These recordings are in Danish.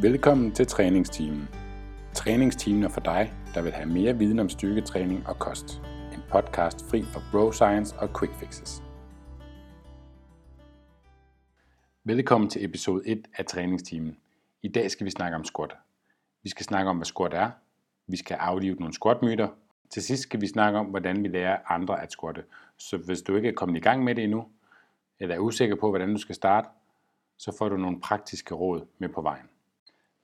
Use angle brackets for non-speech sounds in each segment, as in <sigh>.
Velkommen til træningsteamen. Træningsteamen er for dig, der vil have mere viden om styrketræning og kost. En podcast fri for bro science og quick fixes. Velkommen til episode 1 af træningsteamen. I dag skal vi snakke om squat. Vi skal snakke om, hvad squat er. Vi skal aflive nogle squatmyter. Til sidst skal vi snakke om, hvordan vi lærer andre at squatte. Så hvis du ikke er kommet i gang med det endnu, eller er usikker på, hvordan du skal starte, så får du nogle praktiske råd med på vejen.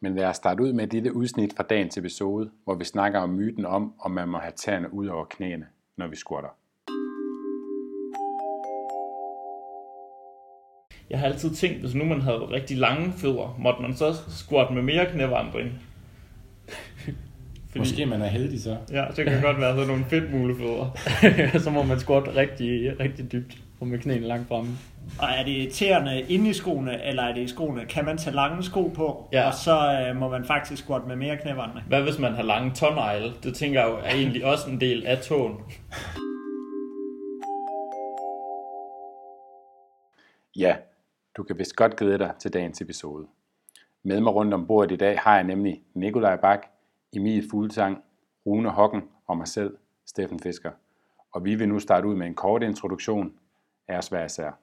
Men lad os starte ud med et lille udsnit fra dagens episode, hvor vi snakker om myten om, om man må have tæerne ud over knæene, når vi squatter. Jeg har altid tænkt, hvis nu man havde rigtig lange fødder, måtte man så squat med mere knævandring. Fordi, Måske man er heldig så. Ja, det kan godt være sådan nogle fedtmulefødder. <laughs> så må man squat rigtig, rigtig dybt og med knæene langt fremme. Og er det tæerne inde i skoene, eller er det i skoene? Kan man tage lange sko på, ja. og så øh, må man faktisk squat med mere knævandring? Hvad hvis man har lange tånegle? Det tænker jeg jo er egentlig også en del af tåen. Ja, du kan vist godt glæde dig til dagens episode. Med mig rundt om bordet i dag har jeg nemlig Nikolaj Bak, Emil Fuglsang, Rune Hocken og mig selv, Steffen Fisker. Og vi vil nu starte ud med en kort introduktion af os hver især.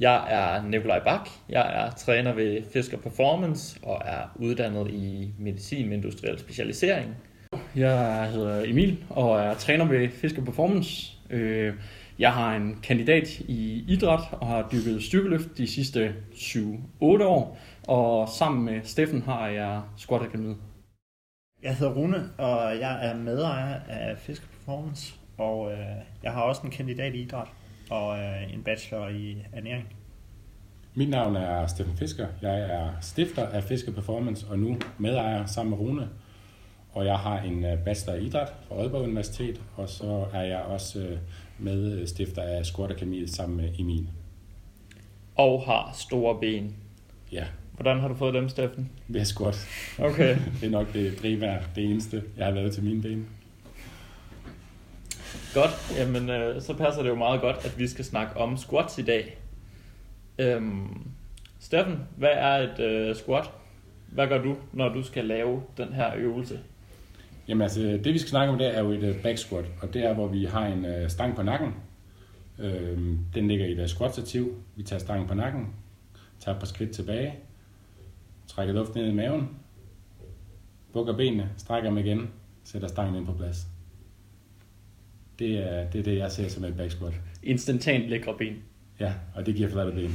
Jeg er Nikolaj Bak. Jeg er træner ved Fisker Performance og er uddannet i medicin med industriel specialisering. Jeg hedder Emil og er træner ved Fisker Performance. Øh, jeg har en kandidat i idræt og har dykket styrkeløft de sidste 7-8 år. Og sammen med Steffen har jeg Squat Academy. Jeg hedder Rune, og jeg er medejer af Fisker Performance. Og øh, jeg har også en kandidat i idræt og øh, en bachelor i ernæring. Mit navn er Steffen Fisker. Jeg er stifter af Fisker Performance og nu medejer sammen med Rune. Og jeg har en øh, bachelor i idræt fra Aalborg Universitet, og så er jeg også øh, medstifter af Squat Akademiet sammen med Emil. Og har store ben. Ja. Hvordan har du fået dem, Steffen? Ved squat. Okay. <laughs> det er nok det primære, det eneste, jeg har lavet til mine ben. Godt, jamen øh, så passer det jo meget godt, at vi skal snakke om squats i dag. Øhm, Steffen, hvad er et øh, squat? Hvad gør du, når du skal lave den her øvelse? Jamen altså, det vi skal snakke om, det er jo et øh, back squat, og det er, hvor vi har en øh, stang på nakken. Øhm, den ligger i et squat stativ. Vi tager stangen på nakken, tager et par skridt tilbage, trækker luft ned i maven, bukker benene, strækker dem igen, sætter stangen ind på plads. Det er, det er det, jeg ser som et back squat. Instantant lækre ben. Ja, og det giver flatte ben.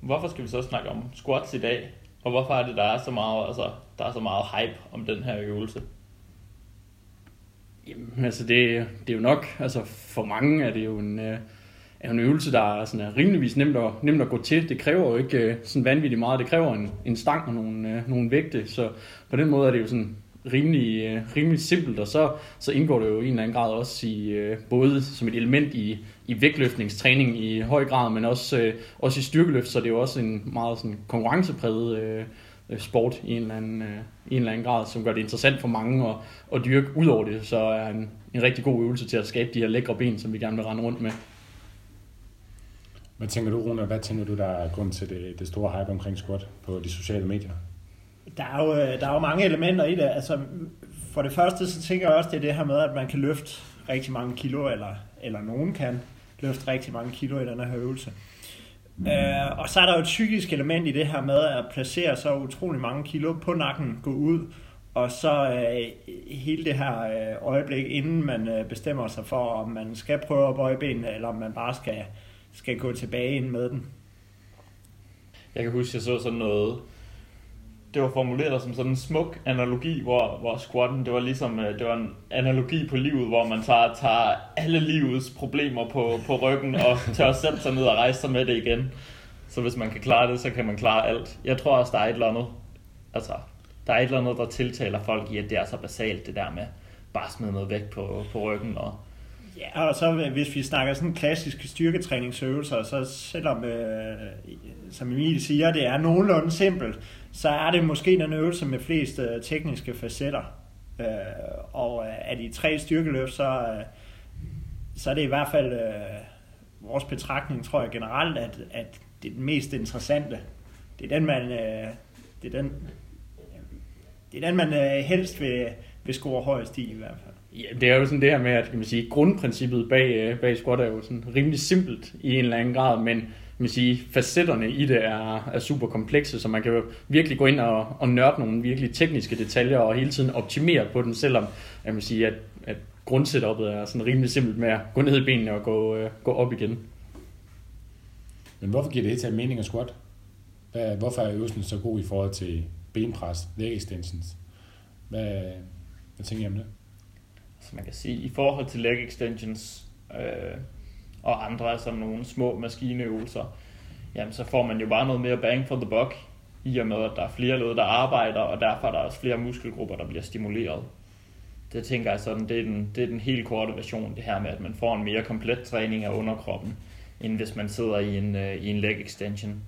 Hvorfor skal vi så snakke om squats i dag? Og hvorfor er det, der er så meget, altså, der er så meget hype om den her øvelse? Jamen, altså det, det er jo nok, altså for mange er det jo en, øh, er en øvelse, der er sådan er rimeligvis nemt at, nemt at gå til. Det kræver jo ikke øh, sådan vanvittigt meget. Det kræver en, en stang og nogle, øh, nogle vægte, så på den måde er det jo sådan rimelig, øh, rimelig simpelt, og så, så indgår det jo i en eller anden grad også i øh, både som et element i, i vægtløftningstræning i høj grad, men også, øh, også i styrkeløft, så det er jo også en meget sådan konkurrencepræget øh, øh sport i en, eller anden, øh, i en eller anden grad, som gør det interessant for mange at, at dyrke Udover det, så er en, en rigtig god øvelse til at skabe de her lækre ben, som vi gerne vil rende rundt med. Hvad tænker du, Rune? Hvad tænker du, der er grund til det, det store hype omkring squat på de sociale medier? Der er, jo, øh, der er jo mange elementer i det. Altså, for det første, så tænker jeg også, det er det her med, at man kan løfte rigtig mange kilo, eller, eller nogen kan løfte rigtig mange kilo i den her øvelse. Mm. Øh, og så er der jo et psykisk element i det her med at placere så utrolig mange kilo på nakken, gå ud, og så øh, hele det her øh, øjeblik, inden man øh, bestemmer sig for, om man skal prøve at bøje benene, eller om man bare skal, skal gå tilbage ind med den. Jeg kan huske, jeg så sådan noget, det var formuleret som sådan en smuk analogi, hvor, hvor squatten, det var ligesom, øh, det var en analogi på livet, hvor man tager, tager alle livets problemer på, på ryggen og tør sætte sig ned og rejse sig med det igen. Så hvis man kan klare det, så kan man klare alt. Jeg tror også, der er et eller andet, altså, der er et eller andet, der tiltaler folk i, at det er så basalt, det der med bare smide noget væk på, på ryggen og, Ja, og så hvis vi snakker sådan klassiske styrketræningsøvelser, så selvom, øh, som Emil siger, det er nogenlunde simpelt, så er det måske den øvelse med flest øh, tekniske facetter. Øh, og øh, af de tre styrkeløft, så, øh, så er det i hvert fald øh, vores betragtning tror jeg generelt, at, at det er den mest interessante. Det er den, man, øh, det er den, det er den, man øh, helst vil, vil score højst i i hvert fald. Ja, det er jo sådan det her med, at kan man sige, grundprincippet bag, øh, bag squat er jo sådan rimelig simpelt i en eller anden grad, men kan man sige, facetterne i det er, er super komplekse, så man kan jo virkelig gå ind og, og nørde nogle virkelig tekniske detaljer og hele tiden optimere på den, selvom jeg man sige, at, at grundsetuppet er sådan rimelig simpelt med at gå ned i benene og gå, øh, gå op igen. Men hvorfor giver det helt til mening at squat? Hvad, hvorfor er øvelsen så god i forhold til benpres, leg extensions? Hvad, hvad tænker I om det? Så man kan sige, i forhold til leg extensions øh, og andre som nogle små maskineøvelser, jamen så får man jo bare noget mere bang for the buck, i og med at der er flere led, der arbejder, og derfor er der også flere muskelgrupper, der bliver stimuleret. Det tænker jeg sådan, det er den, det er den helt korte version, det her med, at man får en mere komplet træning af underkroppen, end hvis man sidder i en, øh, i en leg extension.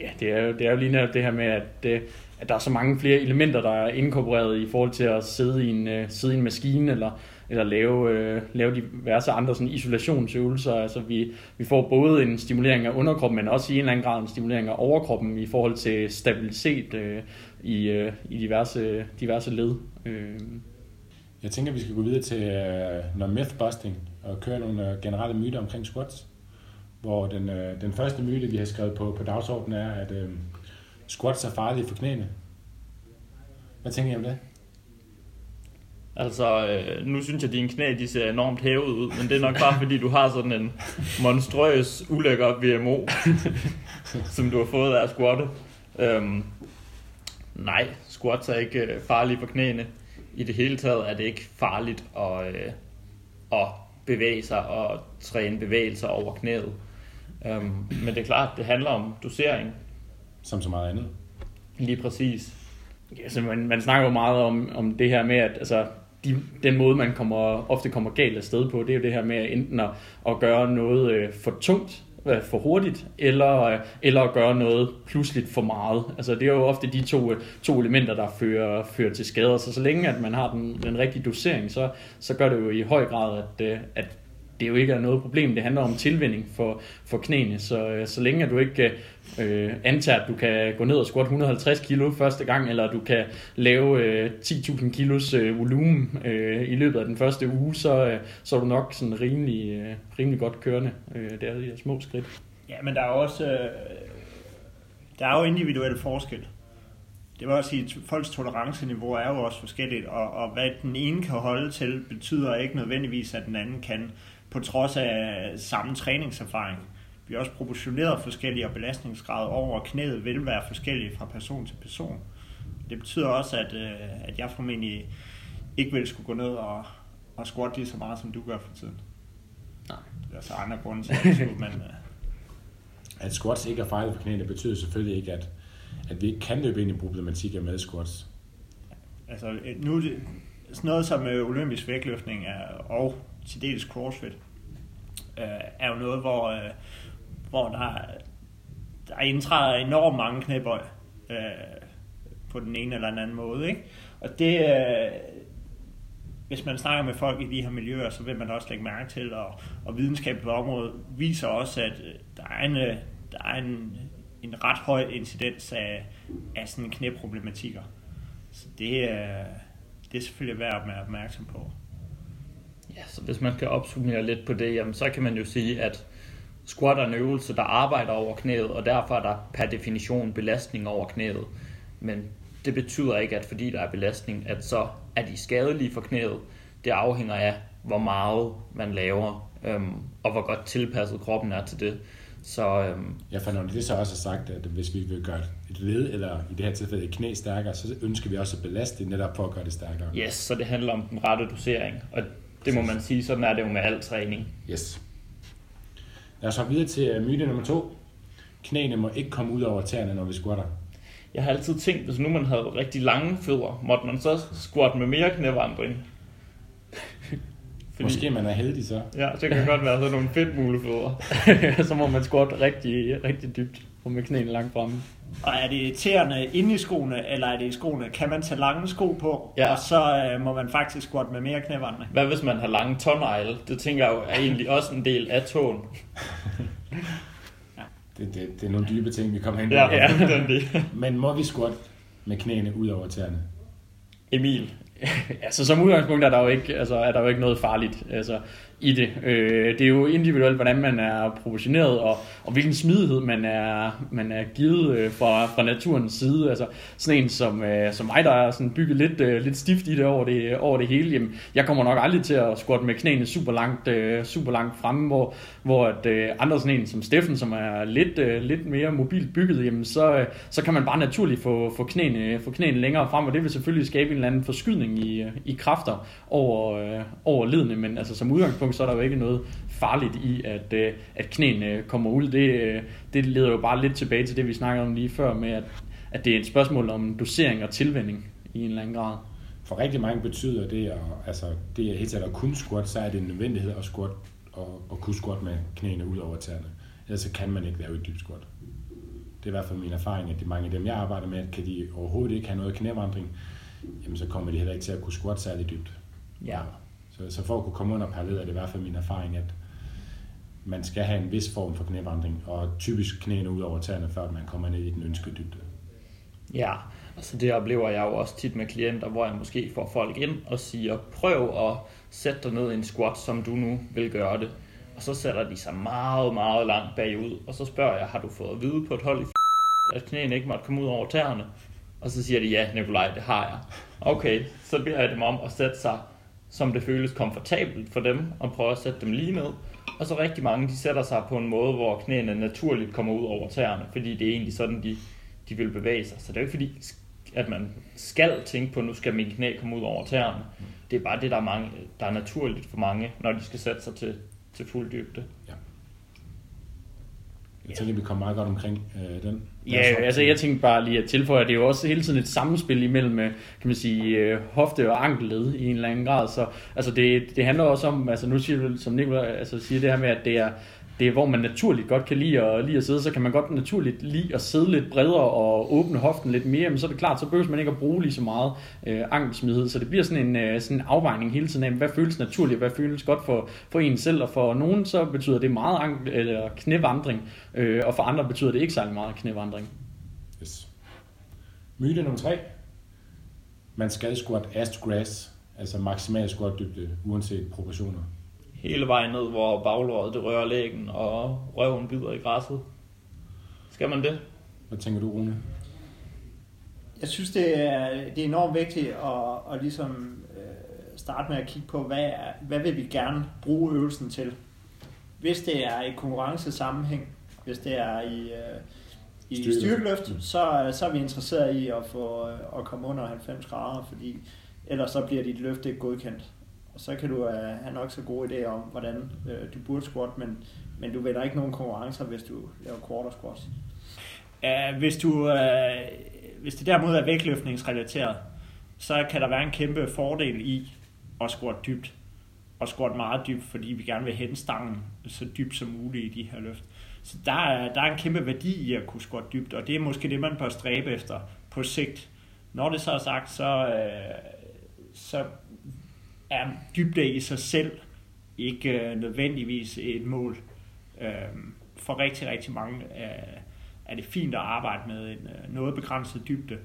Ja, det er jo, det er jo lige netop det her med, at, det, at der er så mange flere elementer, der er inkorporeret i forhold til at sidde i en, uh, sidde i en maskine, eller, eller lave, uh, lave diverse andre sådan isolationsøvelser. Altså vi, vi får både en stimulering af underkroppen, men også i en eller anden grad en stimulering af overkroppen i forhold til stabilitet uh, i, uh, i diverse, diverse led. Uh. Jeg tænker, at vi skal gå videre til uh, noget mythbusting og køre nogle uh, generelle myter omkring squats hvor den, øh, den første myte, vi har skrevet på, på dagsordenen, er, at øh, squats er farlige for knæene. Hvad tænker I om det? Altså, øh, nu synes jeg, at dine knæ de ser enormt hævet ud, men det er nok bare, fordi du har sådan en monstrøs, ulækker VMO, <laughs> som du har fået af at squatte. Øhm, nej, squats er ikke øh, farlige for knæene. I det hele taget er det ikke farligt at, øh, at bevæge sig og træne bevægelser over knæet. Um, men det er klart, det handler om dosering. Som så meget andet. Lige præcis. Ja, så man, man snakker jo meget om, om det her med, at altså, de, den måde, man kommer, ofte kommer galt af sted på, det er jo det her med enten at, at gøre noget øh, for tungt, øh, for hurtigt, eller, øh, eller at gøre noget pludseligt for meget. Altså det er jo ofte de to, øh, to elementer, der fører, fører til skader. Så så længe at man har den, den rigtige dosering, så, så gør det jo i høj grad, at, øh, at det jo ikke er noget problem. Det handler om tilvænning for, for knæene. Så, øh, så længe at du ikke øh, antager, at du kan gå ned og squat 150 kilo første gang, eller du kan lave øh, 10.000 kilos øh, volumen øh, i løbet af den første uge, så, øh, så er du nok sådan rimelig, øh, rimelig godt kørende. Øh, det er de her små skridt. Ja, men der er også øh, der er jo individuelle forskel. Det vil også sige, at folks toleranceniveau er jo også forskelligt, og, og hvad den ene kan holde til, betyder ikke nødvendigvis, at den anden kan på trods af samme træningserfaring. Vi er også proportioneret forskellige, og belastningsgrad over knæet vil være forskellige fra person til person. Det betyder også, at, øh, at jeg formentlig ikke vil skulle gå ned og, og squat lige så meget, som du gør for tiden. Nej. Det er så andre grunde til, det, men... Øh. <laughs> At squats ikke er farligt for knæene, betyder selvfølgelig ikke, at, at vi ikke kan løbe ind i problematikker med squats. Altså, nu sådan noget som øh, olympisk vægtløftning er, og til dels CrossFit, øh, er jo noget, hvor, øh, hvor der, der indtræder enormt mange knæbøj øh, på den ene eller den anden måde. Ikke? Og det, øh, hvis man snakker med folk i de her miljøer, så vil man også lægge mærke til, og, og videnskab på området viser også, at øh, der er en, øh, der er en, en ret høj incidens af, af sådan knæproblematikker. Så det, er, det er selvfølgelig værd at være opmærksom på. Ja, så hvis man skal opsummere lidt på det, jamen, så kan man jo sige, at squat er en øvelse, der arbejder over knæet, og derfor er der per definition belastning over knæet. Men det betyder ikke, at fordi der er belastning, at så er de skadelige for knæet. Det afhænger af, hvor meget man laver, øhm, og hvor godt tilpasset kroppen er til det. Så, øhm, ja, for når det så også har sagt, at hvis vi vil gøre et led, eller i det her tilfælde et knæ stærkere, så ønsker vi også at belaste det netop for at gøre det stærkere. Yes, så det handler om den rette dosering, og det må man sige, sådan er det jo med al træning. Yes. Lad os så videre til øh, myte nummer to. Knæene må ikke komme ud over tæerne, når vi squatter. Jeg har altid tænkt, hvis nu man havde rigtig lange fødder, måtte man så squat med mere knævandring? Fordi, Måske man er heldig så. Ja, det kan <laughs> godt være sådan nogle fedtmulefødder. <laughs> så må man squat rigtig, rigtig dybt og med knæene langt fremme. Og er det irriterende inde i skoene, eller er det i skoene? Kan man tage lange sko på, Ja. og så øh, må man faktisk squat med mere knævandring? Hvad hvis man har lange tånegle? Det tænker jeg jo er egentlig også en del af tåen. <laughs> Det, det, det er nogle dybe ting, vi kommer hen Ja, på. ja. det. Men må vi squat med knæene ud over tæerne? Emil. <laughs> Altså som udgangspunkt er der jo ikke, altså, er der jo ikke noget farligt altså, i det. Øh, det er jo individuelt, hvordan man er proportioneret, og, og hvilken smidighed man er, man er givet øh, fra, fra naturens side. Altså sådan en som, øh, som mig, der er sådan bygget lidt, øh, lidt stift i det over, det over det hele. Jamen, jeg kommer nok aldrig til at squatte med knæene super langt, øh, super langt fremme, hvor, hvor at, øh, andre sådan en som Steffen, som er lidt, øh, lidt mere mobilt bygget, jamen, så, øh, så kan man bare naturligt få, få, knæene, få knæene længere frem, og det vil selvfølgelig skabe en eller anden forskydning i, øh, i kræfter over, øh, over ledene, men altså, som udgangspunkt, så er der jo ikke noget farligt i, at, øh, at knæene kommer ud. Det, øh, det leder jo bare lidt tilbage til det, vi snakkede om lige før, med at, at det er et spørgsmål om dosering og tilvænding i en eller anden grad. For rigtig mange betyder det, at, altså, det er helt sikkert at kunne squat, så er det en nødvendighed at squat og, og kunne squat med knæene ud over tæerne. Ellers så kan man ikke lave et dybt squat. Det er i hvert fald min erfaring, at de mange af dem, jeg arbejder med, kan de overhovedet ikke have noget knævandring, jamen så kommer de heller ikke til at kunne squat særlig dybt. Ja. Så, så for at kunne komme under per er det i hvert fald min erfaring, at man skal have en vis form for knævandring, og typisk knæene ud over tæerne, før man kommer ned i den ønskede dybde. Ja, altså det oplever jeg jo også tit med klienter, hvor jeg måske får folk ind og siger, prøv at sætte dig ned i en squat, som du nu vil gøre det. Og så sætter de sig meget, meget langt bagud, og så spørger jeg, har du fået at vide på et hold i at knæene ikke måtte komme ud over tæerne? Og så siger de, ja, Nikolaj, det har jeg. Okay, så beder jeg dem om at sætte sig, som det føles komfortabelt for dem, og prøve at sætte dem lige ned. Og så rigtig mange, de sætter sig på en måde, hvor knæene naturligt kommer ud over tæerne, fordi det er egentlig sådan, de, de vil bevæge sig. Så det er jo ikke fordi, at man skal tænke på, at nu skal min knæ komme ud over tæerne. Det er bare det, der er, mange, der er naturligt for mange, når de skal sætte sig til, til fuld dybde. Jeg tænker, vi kommer meget godt omkring øh, den. Ja, altså jeg tænkte bare lige at tilføje, at det er jo også hele tiden et samspil imellem, øh, kan man sige, øh, hofte og ankelled i en eller anden grad. Så altså det, det handler også om, altså nu siger du, som Nicolai altså siger det her med, at det er, det er, hvor man naturligt godt kan lide at, lide at sidde, så kan man godt naturligt lide at sidde lidt bredere og åbne hoften lidt mere, men så er det klart, så behøver man ikke at bruge lige så meget øh, ankelsmidighed, så det bliver sådan en, øh, sådan en afvejning hele tiden af, hvad føles naturligt, hvad føles godt for, for en selv, og for nogen så betyder det meget ankel, eller knævandring, øh, og for andre betyder det ikke særlig meget knævandring. Yes. Myte nummer tre. Man skal squat ass to grass, altså maksimal squat dybde, uanset proportioner. Hele vejen ned, hvor baglåret det rører lægen, og røven bider i græsset. Skal man det? Hvad tænker du, Rune? Jeg synes, det er, det er enormt vigtigt at, at ligesom, øh, starte med at kigge på, hvad, er, hvad vil vi gerne bruge øvelsen til. Hvis det er i konkurrencesammenhæng, hvis det er i, øh, i Styrkeløft. styrkeløft, så, så er vi interesseret i at få øh, at komme under 90 grader, fordi ellers så bliver dit løft ikke godkendt. Og så kan du øh, have nok så gode idéer om, hvordan øh, du burde squat, men, men du vinder ikke nogen konkurrencer, hvis du laver quarter squats. Uh, hvis, du, uh, hvis det derimod er vægtløftningsrelateret, så kan der være en kæmpe fordel i at squat dybt. Og squat meget dybt, fordi vi gerne vil hente stangen så dybt som muligt i de her løft. Så der er, der er en kæmpe værdi i at kunne squat dybt, og det er måske det, man bør stræbe efter på sigt. Når det så er sagt, så, uh, så er dybde i sig selv ikke øh, nødvendigvis et mål. Øh, for rigtig, rigtig mange øh, er det fint at arbejde med en øh, noget begrænset dybde.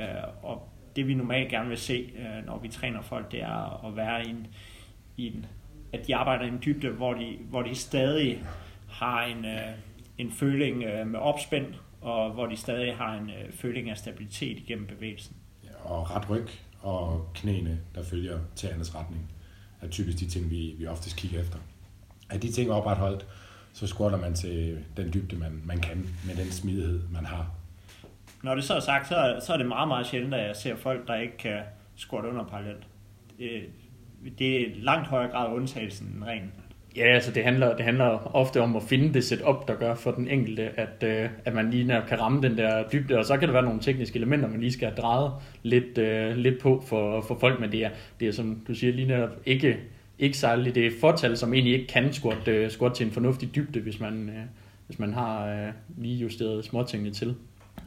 øh, og det vi normalt gerne vil se, øh, når vi træner folk, det er at være i en, i en at de arbejder i en dybde, hvor de, hvor de stadig har en, øh, en føling øh, med opspænd, og hvor de stadig har en øh, føling af stabilitet igennem bevægelsen. Og ret ryg og knæene, der følger tæernes retning, er typisk de ting, vi, vi oftest kigger efter. Er de ting opretholdt, så squatter man til den dybde, man, man kan, med den smidighed, man har. Når det så er sagt, så er, så er det meget, meget sjældent, at jeg ser folk, der ikke kan squatte under parallelt. Det, det er langt højere grad undtagelsen end reglen. Ja, altså det handler, det handler ofte om at finde det setup, der gør for den enkelte, at, øh, at man lige netop kan ramme den der dybde, og så kan der være nogle tekniske elementer, man lige skal have drejet lidt, øh, lidt på for, for folk, men det er, det er som du siger lige netop ikke, ikke særligt, det er fortal, som egentlig ikke kan squat, uh, squat til en fornuftig dybde, hvis man, øh, hvis man har øh, lige justeret småtingene til.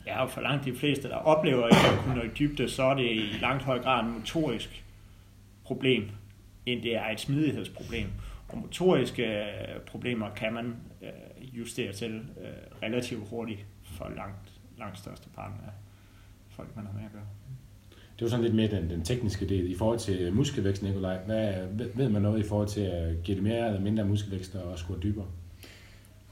Ja, og for langt de fleste, der oplever ikke at kunne nå i dybde, så er det i langt høj grad en motorisk problem, end det er et smidighedsproblem. Og motoriske problemer kan man justere til relativt hurtigt for langt, langt største part af folk, man har med at gøre. Det var sådan lidt mere den, den tekniske del. I forhold til muskelvækst, Nikolaj, hvad, ved man noget i forhold til at give det mere eller mindre muskelvækst og score dybere?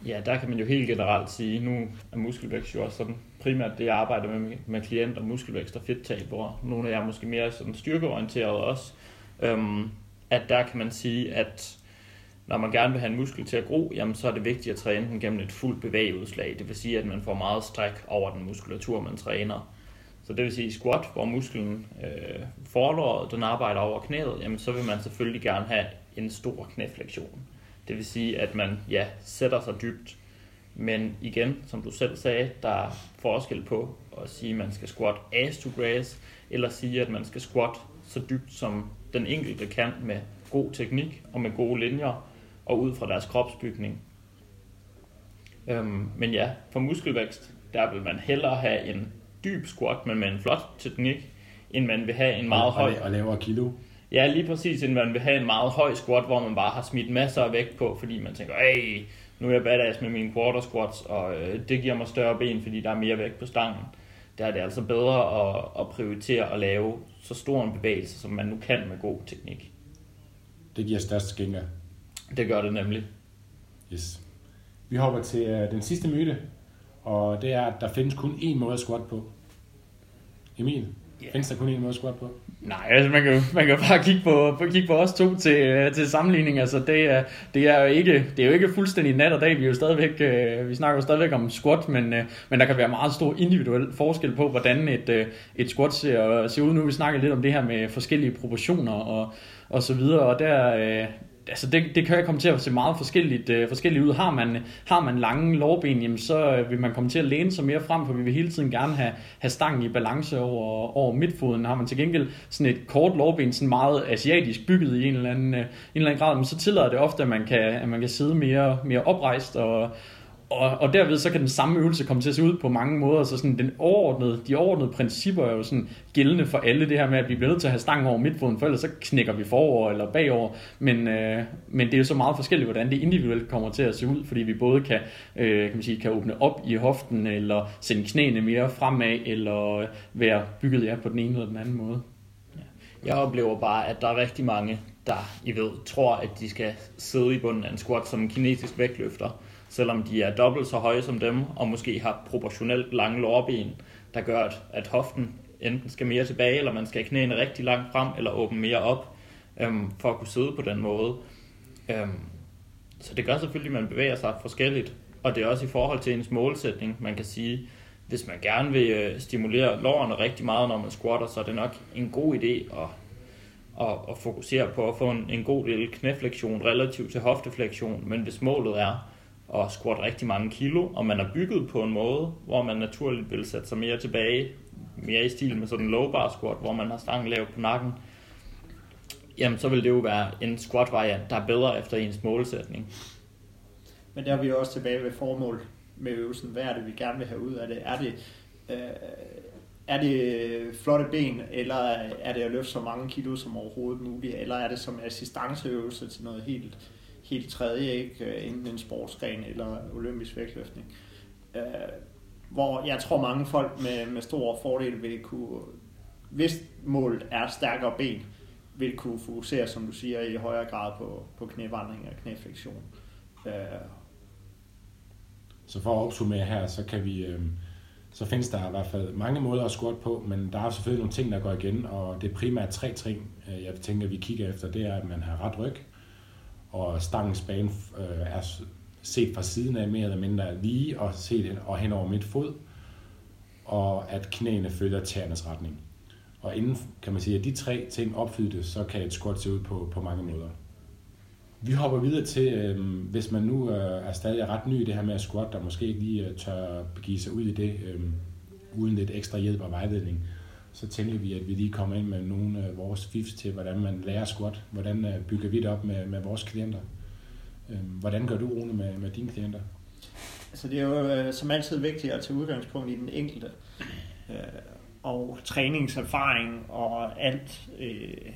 Ja, der kan man jo helt generelt sige, nu er muskelvækst jo også sådan primært det, jeg arbejder med med klienter, muskelvækst og fedttab, hvor nogle af jer er måske mere sådan styrkeorienteret også. Øhm, at der kan man sige, at når man gerne vil have en muskel til at gro, jamen så er det vigtigt at træne den gennem et fuldt bevægeudslag. Det vil sige, at man får meget stræk over den muskulatur, man træner. Så det vil sige squat, hvor musklen øh, forlåret, den arbejder over knæet, jamen så vil man selvfølgelig gerne have en stor knæflektion. Det vil sige, at man ja, sætter sig dybt. Men igen, som du selv sagde, der er forskel på at sige, at man skal squat ass to grass, eller sige, at man skal squat så dybt, som den enkelte kan med god teknik og med gode linjer, og ud fra deres kropsbygning. Øhm, men ja, for muskelvækst, der vil man hellere have en dyb squat, men med en flot teknik, end man vil have en meget og, høj... Og lavere kilo. Ja, lige præcis, end man vil have en meget høj squat, hvor man bare har smidt masser af vægt på, fordi man tænker, hey, nu er jeg badass med mine quarter squats, og øh, det giver mig større ben, fordi der er mere vægt på stangen. Der er det altså bedre at, at prioritere at lave så stor en bevægelse, som man nu kan med god teknik. Det giver størst skænker. Det gør det nemlig. Yes. Vi hopper til uh, den sidste myte, og det er, at der findes kun én måde at squat på. Emil, yeah. findes der kun én måde at squat på? Nej, altså man kan, man kan bare kigge på, kigge på os to til, øh, til sammenligning. Altså det er, det, er jo ikke, det er jo ikke fuldstændig nat og dag. Vi, er jo stadigvæk, øh, vi snakker jo stadigvæk om squat, men, øh, men der kan være meget stor individuel forskel på, hvordan et, et squat ser, ser ud. Nu vi snakker lidt om det her med forskellige proportioner og, og så videre, og der, altså det, det kan komme til at se meget forskelligt, øh, forskelligt ud. Har man, har man lange lårben, jamen så øh, vil man komme til at læne sig mere frem, for vi vil hele tiden gerne have, have stangen i balance over, over midtfoden. Har man til gengæld sådan et kort lårben, sådan meget asiatisk bygget i en eller anden, øh, en eller anden grad, men så tillader det ofte, at man kan, at man kan sidde mere, mere oprejst og, og, og derved så kan den samme øvelse komme til at se ud på mange måder. Så sådan den overordnede, de overordnede principper er jo sådan gældende for alle det her med, at vi bliver nødt til at have stangen over midtfoden, for ellers så knækker vi forover eller bagover. Men, øh, men det er jo så meget forskelligt, hvordan det individuelt kommer til at se ud, fordi vi både kan, øh, kan, man sige, kan åbne op i hoften, eller sende knæene mere fremad, eller være bygget ja, på den ene eller den anden måde. Jeg oplever bare, at der er rigtig mange, der I ved, tror, at de skal sidde i bunden af en squat som en kinetisk vægtløfter selvom de er dobbelt så høje som dem, og måske har proportionelt lange lårben, der gør, at hoften enten skal mere tilbage, eller man skal have knæene rigtig langt frem, eller åbne mere op, øhm, for at kunne sidde på den måde. Øhm, så det gør selvfølgelig, at man bevæger sig forskelligt, og det er også i forhold til ens målsætning. Man kan sige, hvis man gerne vil øh, stimulere lårene rigtig meget, når man squatter, så er det nok en god idé at, at, at fokusere på at få en, en god lille knæflektion relativt til hofteflektion. Men hvis målet er og squat rigtig mange kilo, og man er bygget på en måde, hvor man naturligt vil sætte sig mere tilbage, mere i stil med sådan en low bar squat, hvor man har stangen lav på nakken, jamen så vil det jo være en squat variant, der er bedre efter ens målsætning. Men der er vi jo også tilbage ved formål med øvelsen. Hvad er det, vi gerne vil have ud af det? Er det, øh, er det flotte ben, eller er det at løfte så mange kilo som overhovedet muligt, eller er det som assistanceøvelse til noget helt helt tredje, ikke? Øh, enten en sportsgren eller olympisk vægtløftning. Øh, hvor jeg tror mange folk med, med stor fordel vil kunne, hvis målet er stærkere ben, vil kunne fokusere, som du siger, i højere grad på, på knævandring og knæflektion. Øh. Så for at opsummere her, så kan vi, øh, så findes der i hvert fald mange måder at squat på, men der er selvfølgelig nogle ting, der går igen, og det er primært tre ting, øh, jeg tænker, vi kigger efter, det er, at man har ret ryg, og stangens bane øh, er set fra siden af mere eller mindre lige og set og hen over mit fod, og at knæene følger tæernes retning. Og inden, kan man sige, at de tre ting opfyldes, så kan et squat se ud på, på mange måder. Vi hopper videre til, øh, hvis man nu øh, er stadig ret ny i det her med at squat, der måske ikke lige øh, tør begive sig ud i det, øh, uden lidt ekstra hjælp og vejledning, så tænker vi, at vi lige kommer ind med nogle af vores fifs til, hvordan man lærer squat. Hvordan øh, bygger vi det op med, med vores klienter. Øhm, hvordan gør du, Rune, med, med dine klienter? Altså det er jo øh, som altid vigtigt at tage udgangspunkt i den enkelte. Øh, og træningserfaring og alt, øh,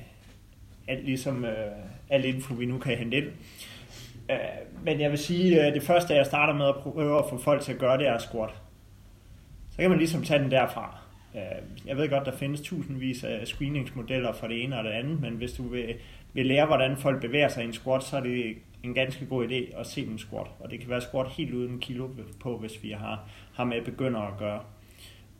alt ligesom øh, alt info, vi nu kan hente ind. Øh, men jeg vil sige, at det første, jeg starter med at prøve at få folk til at gøre, det er squat. Så kan man ligesom tage den derfra. Øh, jeg ved godt, der findes tusindvis af screeningsmodeller for det ene og det andet, men hvis du vil, vil lære, hvordan folk bevæger sig i en squat, så er det en ganske god idé at se dem squat. Og det kan være squat helt uden kilo på, hvis vi har, har med begynder at gøre.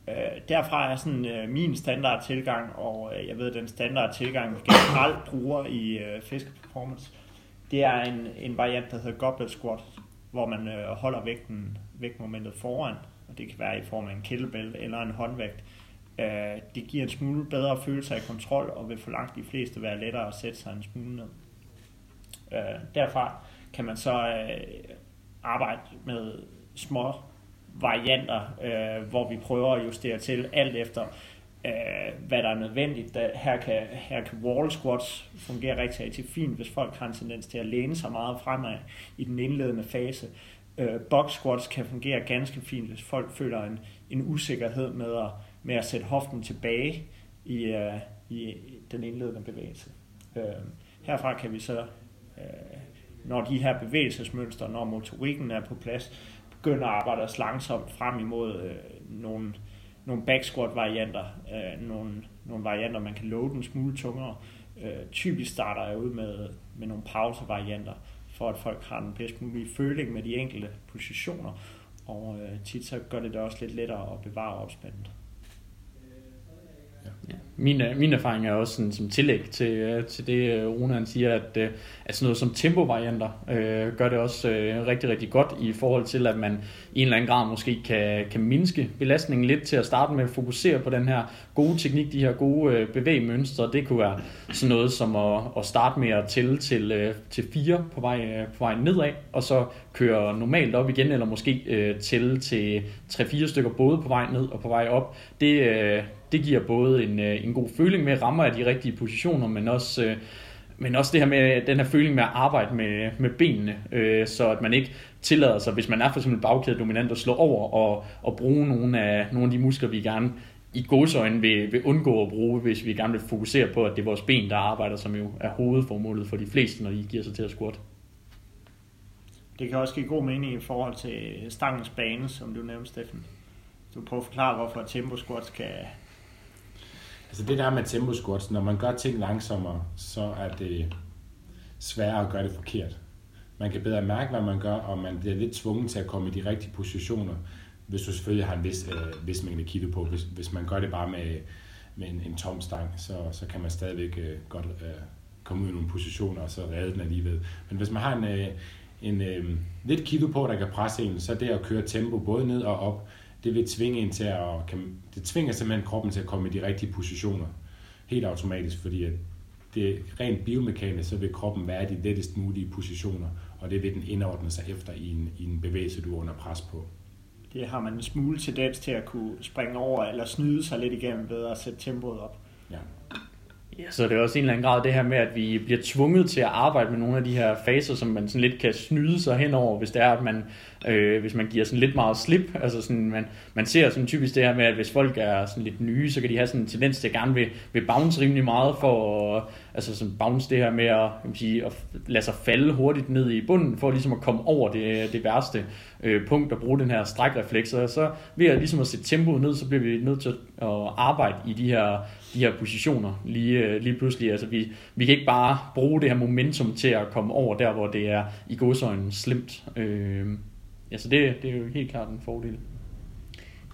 Øh, derfra er sådan øh, min standard tilgang, og øh, jeg ved, den standard tilgang, vi generelt bruger i øh, Performance, det er en, en variant, der hedder goblet squat, hvor man øh, holder vægten, vægtmomentet foran, og det kan være i form af en kettlebell eller en håndvægt. Øh, Øh, det giver en smule bedre følelse af kontrol, og vil for langt de fleste være lettere at sætte sig en smule ned. Øh, derfra kan man så øh, arbejde med små varianter, øh, hvor vi prøver at justere til alt efter, øh, hvad der er nødvendigt. Der, her, kan, her kan wall squats fungere rigtig, rigtig fint, hvis folk har en tendens til at læne sig meget fremad i den indledende fase. Øh, box squats kan fungere ganske fint, hvis folk føler en, en usikkerhed med at, med at sætte hoften tilbage i, øh, i den indledende bevægelse. Øh, herfra kan vi så, øh, når de her bevægelsesmønstre, når motorikken er på plads, begynde at arbejde os langsomt frem imod øh, nogle, nogle back squat varianter, øh, nogle, nogle varianter, man kan loade en smule tungere. Øh, typisk starter jeg ud med, med nogle pause varianter, for at folk har den bedst mulige føling med de enkelte positioner, og øh, tit så gør det det også lidt lettere at bevare opspændet. Ja. Min, øh, min erfaring er også sådan, som tillæg til, øh, til det, øh, Rune han siger, at, at sådan noget som tempovarianter øh, gør det også øh, rigtig, rigtig godt i forhold til, at man i en eller anden grad måske kan, kan mindske belastningen lidt til at starte med at fokusere på den her gode teknik, de her gode øh, bevægemønstre. Det kunne være sådan noget som at, at starte med at tælle til, øh, til fire på vej, på vej nedad, og så køre normalt op igen, eller måske øh, tælle til 3-4 stykker både på vej ned og på vej op. Det, øh, det giver både en, øh, en god føling med rammer af de rigtige positioner, men også, øh, men også det her med den her føling med at arbejde med, med benene, øh, så at man ikke tillader sig, hvis man er for eksempel bagkæde dominant, at slå over og, og bruge nogle af, nogle af de muskler, vi gerne i godsøjne vil, vil undgå at bruge, hvis vi gerne vil fokusere på, at det er vores ben, der arbejder, som jo er hovedformålet for de fleste, når de giver sig til at squat. Det kan også give god mening i forhold til stangens bane, som du nævnte, Steffen. Du prøver at forklare, hvorfor tempo squats kan, Altså det der med tempo squats, når man gør ting langsommere, så er det sværere at gøre det forkert. Man kan bedre mærke, hvad man gør, og man bliver lidt tvunget til at komme i de rigtige positioner, hvis du selvfølgelig har en vis, øh, vis mængde kilo på. Hvis, hvis man gør det bare med, med en, en tom stang, så, så kan man stadigvæk øh, godt øh, komme ud i nogle positioner, og så redde den alligevel. Men hvis man har en, øh, en øh, lidt kilo på, der kan presse en, så er det at køre tempo både ned og op, det vil tvinge en til at, kan, det tvinger simpelthen kroppen til at komme i de rigtige positioner. Helt automatisk, fordi at det rent biomekanisk, så vil kroppen være i de lettest mulige positioner, og det vil den indordne sig efter i en, i en bevægelse, du er under pres på. Det har man en smule tendens til at kunne springe over eller snyde sig lidt igennem ved at sætte tempoet op. Ja. Så det er også en eller anden grad det her med, at vi bliver tvunget til at arbejde med nogle af de her faser, som man sådan lidt kan snyde sig henover, hvis det er, at man, øh, hvis man giver sådan lidt meget slip. Altså sådan, man, man ser sådan typisk det her med, at hvis folk er sådan lidt nye, så kan de have sådan en tendens til at gerne vil, vil bounce rimelig meget for at, altså sådan bounce det her med at, kan sige, at lade sig falde hurtigt ned i bunden, for ligesom at komme over det, det værste øh, punkt og bruge den her strækrefleks. Og så ved at, ligesom at sætte tempoet ned, så bliver vi nødt til at arbejde i de her de her positioner lige, øh, lige pludselig. Altså vi, vi kan ikke bare bruge det her momentum til at komme over der, hvor det er i godsøjnen slemt. Øh, altså det, det er jo helt klart en fordel.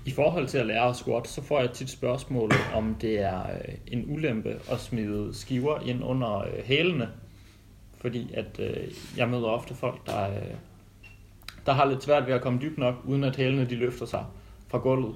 I forhold til at lære at squat, så får jeg tit spørgsmål, om det er øh, en ulempe at smide skiver ind under øh, hælene. Fordi at øh, jeg møder ofte folk, der, der har lidt svært ved at komme dybt nok, uden at hælene de løfter sig fra gulvet.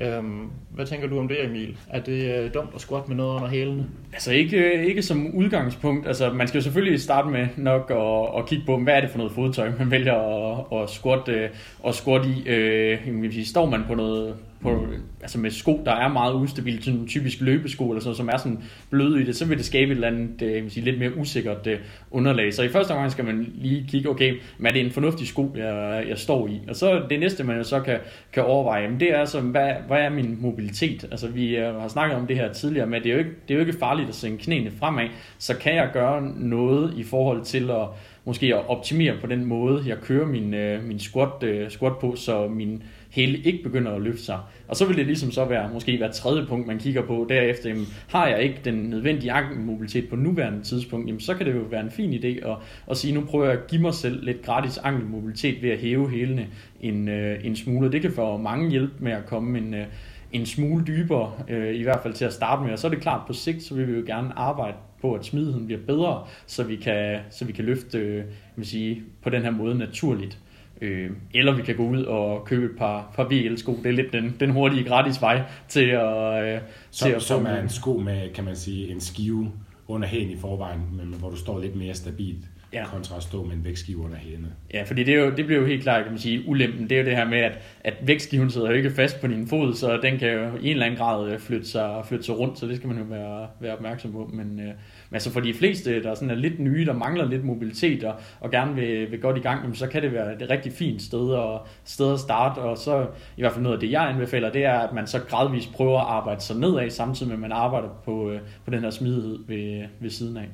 Øhm, hvad tænker du om det, Emil? Er det øh, dumt at squat med noget under hælene? Altså ikke, øh, ikke som udgangspunkt. Altså man skal jo selvfølgelig starte med nok at, at kigge på, hvad er det for noget fodtøj, man vælger at, at, squat, øh, at squat i. Øh, sige, står man på noget på, altså med sko, der er meget ustabile, sådan typisk løbesko eller sådan som er sådan bløde i det, så vil det skabe et eller andet øh, sige, lidt mere usikkert øh, underlag. Så i første omgang skal man lige kigge, okay, men er det en fornuftig sko, jeg, jeg står i? Og så det næste, man jo så kan, kan overveje, jamen det er altså, hvad, hvad er min mobilitet? Altså vi øh, har snakket om det her tidligere, men det er jo ikke, det er jo ikke farligt at sænke knæene fremad, så kan jeg gøre noget i forhold til at måske at optimere på den måde, jeg kører min, øh, min squat, øh, squat på, så min hele ikke begynder at løfte sig. Og så vil det ligesom så være måske være tredje punkt, man kigger på derefter. Jamen, har jeg ikke den nødvendige ankelmobilitet på nuværende tidspunkt, jamen, så kan det jo være en fin idé at, at sige, nu prøver jeg at give mig selv lidt gratis ankelmobilitet ved at hæve hælene en, øh, en smule. Det kan for mange hjælpe med at komme en, øh, en smule dybere, øh, i hvert fald til at starte med. Og så er det klart, på sigt, så vil vi jo gerne arbejde på, at smidigheden bliver bedre, så vi kan, så vi kan løfte øh, vil sige, på den her måde naturligt. Øh, eller vi kan gå ud og købe et par, par VL-sko. Det er lidt den, den hurtige gratis vej til at, øh, som, til at som er en sko med, kan man sige, en skive under hælen i forvejen, men hvor du står lidt mere stabilt ja. kontra at stå med en vægtskive under hælene. Ja, fordi det, er jo, det bliver jo helt klart, kan man sige, ulempen. Det er jo det her med, at, at vægtskiven sidder jo ikke fast på din fod, så den kan jo i en eller anden grad flytte sig, flytte sig rundt, så det skal man jo være, være opmærksom på. Men, øh, men altså for de fleste, der sådan er lidt nye, der mangler lidt mobilitet og, og gerne vil, vil godt i gang, så kan det være et rigtig fint sted at, sted at starte. Og så i hvert fald noget af det, jeg anbefaler, det er, at man så gradvist prøver at arbejde sig nedad, samtidig med at man arbejder på, øh, på den her smidighed ved, ved siden af.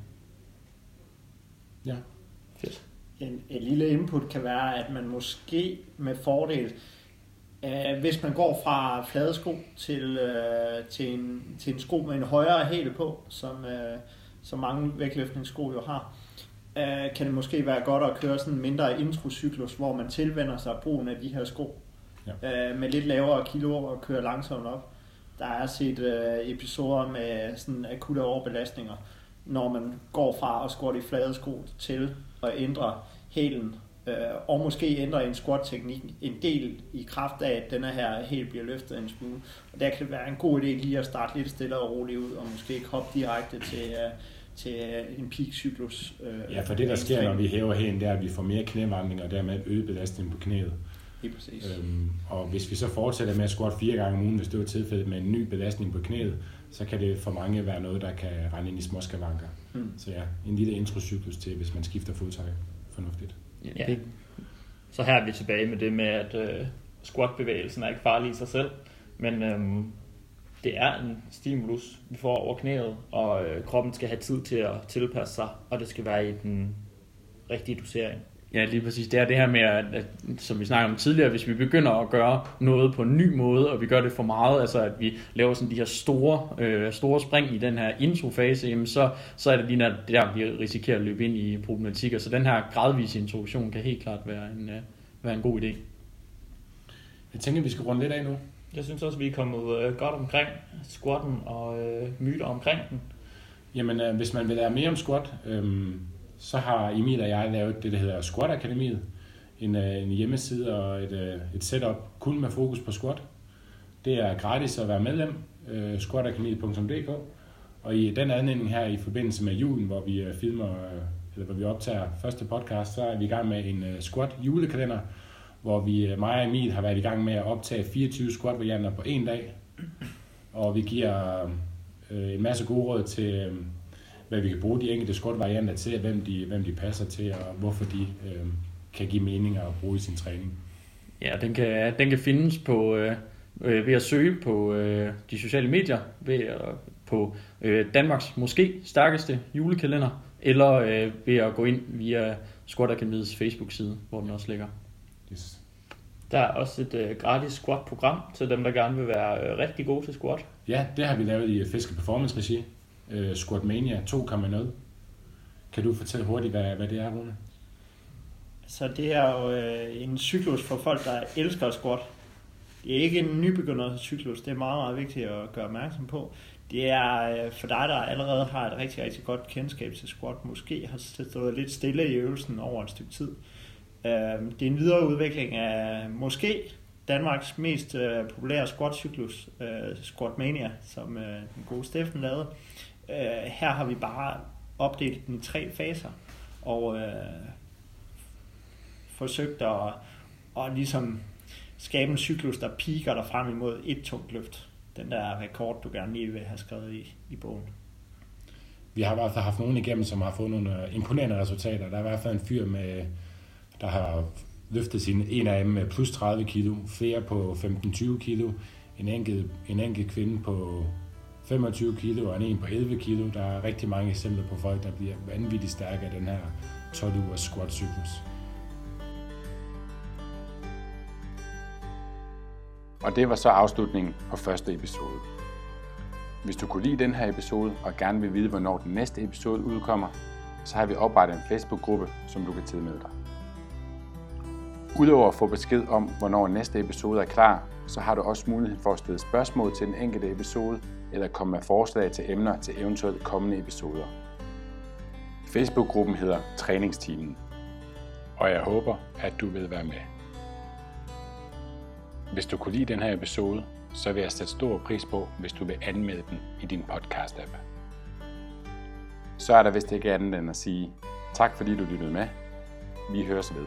Ja. Fedt. En, en lille input kan være, at man måske med fordel Uh, hvis man går fra flade sko til, uh, til, en, til en sko med en højere hæle på, som, uh, som mange vægtløftningssko jo har, uh, kan det måske være godt at køre sådan en mindre introcyklus, hvor man tilvender sig brugen af de her sko. Ja. Uh, med lidt lavere kilo og kører langsomt op. Der er set uh, episoder med sådan akutte overbelastninger, når man går fra at squatte i flade sko til at ændre hælen øh, og måske ændre en squat-teknik en del i kraft af, at denne her helt bliver løftet en smule. Og der kan det være en god idé lige at starte lidt stille og roligt ud, og måske ikke hoppe direkte til, uh, til en peak-cyklus. Uh, ja, for det der sker, når vi hæver hælen, det er, at vi får mere knævandring, og dermed øget belastning på knæet. Lige præcis. Øhm, og hvis vi så fortsætter med at squat fire gange om ugen, hvis det er tilfældet med en ny belastning på knæet, så kan det for mange være noget, der kan rende ind i småskavanker. Mm. Så ja, en lille introcyklus til, hvis man skifter fodtøj. Fornuftigt. Ja. Så her er vi tilbage med det med, at øh, squat-bevægelsen er ikke farlig i sig selv, men øh, det er en stimulus, vi får over knæet, og øh, kroppen skal have tid til at tilpasse sig, og det skal være i den rigtige dosering. Ja, lige præcis. Det er det her med, at, at, som vi snakkede om tidligere, hvis vi begynder at gøre noget på en ny måde, og vi gør det for meget, altså at vi laver sådan de her store, øh, store spring i den her introfase, jamen så, så er det lige der, vi risikerer at løbe ind i problematikker. Så den her gradvise introduktion kan helt klart være en, øh, være en god idé. Jeg tænker, vi skal runde lidt af nu. Jeg synes også, vi er kommet øh, godt omkring squatten og øh, myter omkring den. Jamen, øh, hvis man vil lære mere om squat, øh, så har Emil og jeg lavet det, der hedder Squat Akademiet. En, øh, en hjemmeside og et, øh, et setup kun med fokus på squat. Det er gratis at være medlem, øh, squatakademiet.dk. Og i den anledning her i forbindelse med julen, hvor vi øh, filmer, øh, eller hvor vi optager første podcast, så er vi i gang med en øh, squat julekalender, hvor vi, øh, mig og Emil, har været i gang med at optage 24 squat varianter på en dag. Og vi giver øh, en masse gode råd til, øh, hvad vi kan bruge de enkelte squat-varianter til, hvem de, hvem de passer til, og hvorfor de øh, kan give mening at bruge i sin træning. Ja, den kan, den kan findes på, øh, ved at søge på øh, de sociale medier, ved at, på øh, Danmarks måske stærkeste julekalender, eller øh, ved at gå ind via Squat Academy's Facebook-side, hvor den også ligger. Yes. Der er også et øh, gratis squat-program til dem, der gerne vil være øh, rigtig gode til squat. Ja, det har vi lavet i Fiske Performance Regi øh, Squatmania 2.0. Kan du fortælle hurtigt, hvad, hvad det er, Rune? Så det er jo øh, en cyklus for folk, der elsker squat. Det er ikke en nybegynder cyklus, det er meget, meget vigtigt at gøre opmærksom på. Det er øh, for dig, der allerede har et rigtig, rigtig godt kendskab til squat, måske har stået lidt stille i øvelsen over et stykke tid. Øh, det er en videre udvikling af måske Danmarks mest øh, populære squat-cyklus, øh, Squatmania, som øh, den gode Steffen lavede. Øh, her har vi bare opdelt den i tre faser, og øh, forsøgt at, at ligesom skabe en cyklus, der piker dig frem imod et tungt løft. Den der rekord, du gerne lige vil have skrevet i, i bogen. Vi har i hvert fald haft nogen igennem, som har fået nogle øh, imponerende resultater. Der er i hvert fald en fyr, med, der har løftet sin en af dem med plus 30 kilo, flere på 15-20 kilo, en enkelt, en enkelt kvinde på 25 kilo og en på 11 kilo. Der er rigtig mange eksempler på folk, der bliver vanvittigt stærke af den her 12 ugers squat cyklus. Og det var så afslutningen på første episode. Hvis du kunne lide den her episode og gerne vil vide, hvornår den næste episode udkommer, så har vi oprettet en Facebook-gruppe, som du kan tilmelde dig. Udover at få besked om, hvornår næste episode er klar, så har du også mulighed for at stille spørgsmål til den enkelte episode, eller komme med forslag til emner til eventuelt kommende episoder. Facebook-gruppen hedder Træningsteamen, og jeg håber, at du vil være med. Hvis du kunne lide den her episode, så vil jeg sætte stor pris på, hvis du vil anmelde den i din podcast-app. Så er der vist ikke andet end at sige tak fordi du lyttede med. Vi høres ved.